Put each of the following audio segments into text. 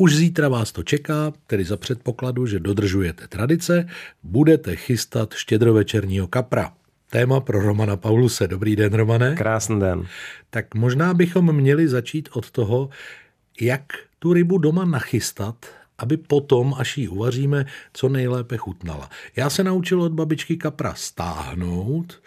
Už zítra vás to čeká, tedy za předpokladu, že dodržujete tradice, budete chystat štědrovečerního kapra. Téma pro Romana Pauluse. Dobrý den, Romane. Krásný den. Tak možná bychom měli začít od toho, jak tu rybu doma nachystat, aby potom, až ji uvaříme, co nejlépe chutnala. Já se naučil od babičky kapra stáhnout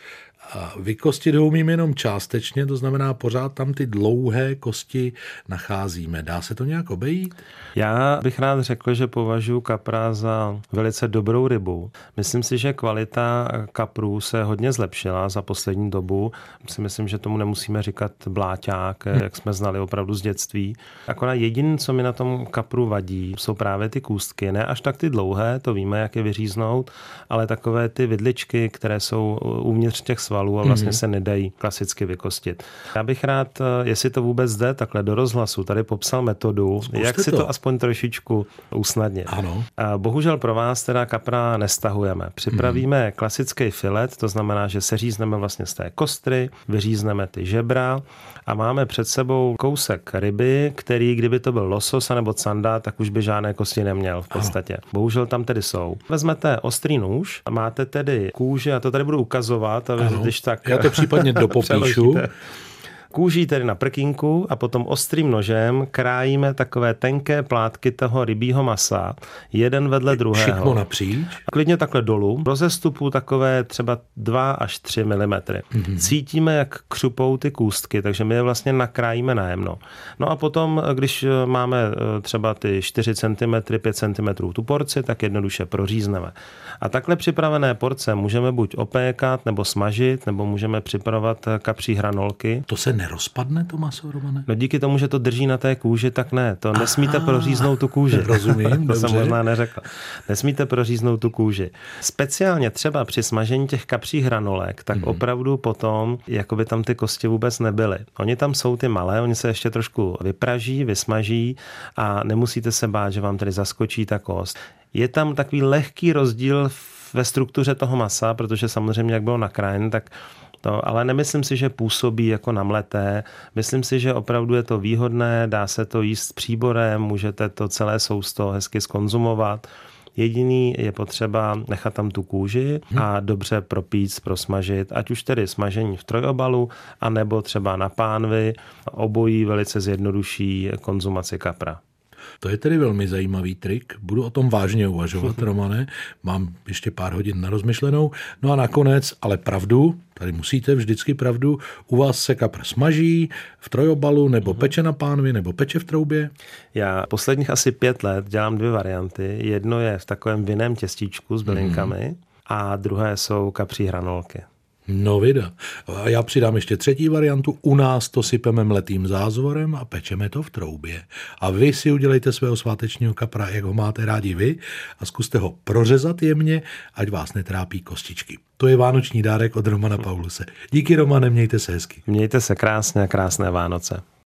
Vykostit ho umím jenom částečně, to znamená pořád tam ty dlouhé kosti nacházíme. Dá se to nějak obejít? Já bych rád řekl, že považuji kapra za velice dobrou rybu. Myslím si, že kvalita kaprů se hodně zlepšila za poslední dobu. Si myslím, že tomu nemusíme říkat bláťák, hmm. jak jsme znali opravdu z dětství. Akorát jediné, co mi na tom kapru vadí, jsou právě ty kůstky. Ne až tak ty dlouhé, to víme, jak je vyříznout, ale takové ty vidličky, které jsou uvnitř těch svalů svalů a vlastně mm-hmm. se nedají klasicky vykostit. Já bych rád, eh, jestli to vůbec jde, takhle do rozhlasu, tady popsal metodu, Zkuste jak si to. to aspoň trošičku usnadnit. Ano. A bohužel pro vás teda kapra nestahujeme. Připravíme mm-hmm. klasický filet, to znamená, že seřízneme vlastně z té kostry, vyřízneme ty žebra a máme před sebou kousek ryby, který, kdyby to byl losos nebo canda, tak už by žádné kosti neměl v podstatě. Ano. Bohužel tam tedy jsou. Vezmete ostrý nůž a máte tedy kůži, a to tady budu ukazovat, a když tak... Já to případně dopopíšu. Kůží tedy na prkínku a potom ostrým nožem krájíme takové tenké plátky toho rybího masa, jeden vedle druhého. Všechno napříč? Klidně takhle dolů. Rozestupu takové třeba 2 až 3 mm. Mm-hmm. Cítíme, jak křupou ty kůstky, takže my je vlastně nakrájíme najemno. No a potom, když máme eh, třeba ty 4 cm, 5 cm tu porci, tak jednoduše prořízneme. A takhle připravené porce můžeme buď opékat, nebo smažit, nebo můžeme připravovat kapří hranolky. To se nerozpadne to maso, Romane? No díky tomu, že to drží na té kůži, tak ne. To Aha, nesmíte proříznout tu kůži. Rozumím, To jsem možná neřekl. Nesmíte proříznout tu kůži. Speciálně třeba při smažení těch kapřích hranolek, tak mm. opravdu potom, jako by tam ty kosti vůbec nebyly. Oni tam jsou ty malé, oni se ještě trošku vypraží, vysmaží a nemusíte se bát, že vám tady zaskočí ta kost. Je tam takový lehký rozdíl ve struktuře toho masa, protože samozřejmě, jak bylo nakrájen, tak to, ale nemyslím si, že působí jako namleté. Myslím si, že opravdu je to výhodné, dá se to jíst s příborem, můžete to celé sousto hezky skonzumovat. Jediný je potřeba nechat tam tu kůži a dobře propít, prosmažit, ať už tedy smažení v trojobalu, anebo třeba na pánvi. Obojí velice zjednoduší konzumaci kapra. To je tedy velmi zajímavý trik. Budu o tom vážně uvažovat, Romane. Mám ještě pár hodin na rozmyšlenou. No a nakonec, ale pravdu, tady musíte vždycky pravdu, u vás se kapr smaží v trojobalu, nebo mhm. peče na pánvi, nebo peče v troubě? Já posledních asi pět let dělám dvě varianty. Jedno je v takovém vinném těstíčku s bylinkami mm. a druhé jsou kapří hranolky. No vida. Já přidám ještě třetí variantu. U nás to sypeme mletým zázvorem a pečeme to v troubě. A vy si udělejte svého svátečního kapra, jak ho máte rádi vy, a zkuste ho prořezat jemně, ať vás netrápí kostičky. To je vánoční dárek od Romana Pauluse. Díky Romane, mějte se hezky. Mějte se krásně a krásné Vánoce.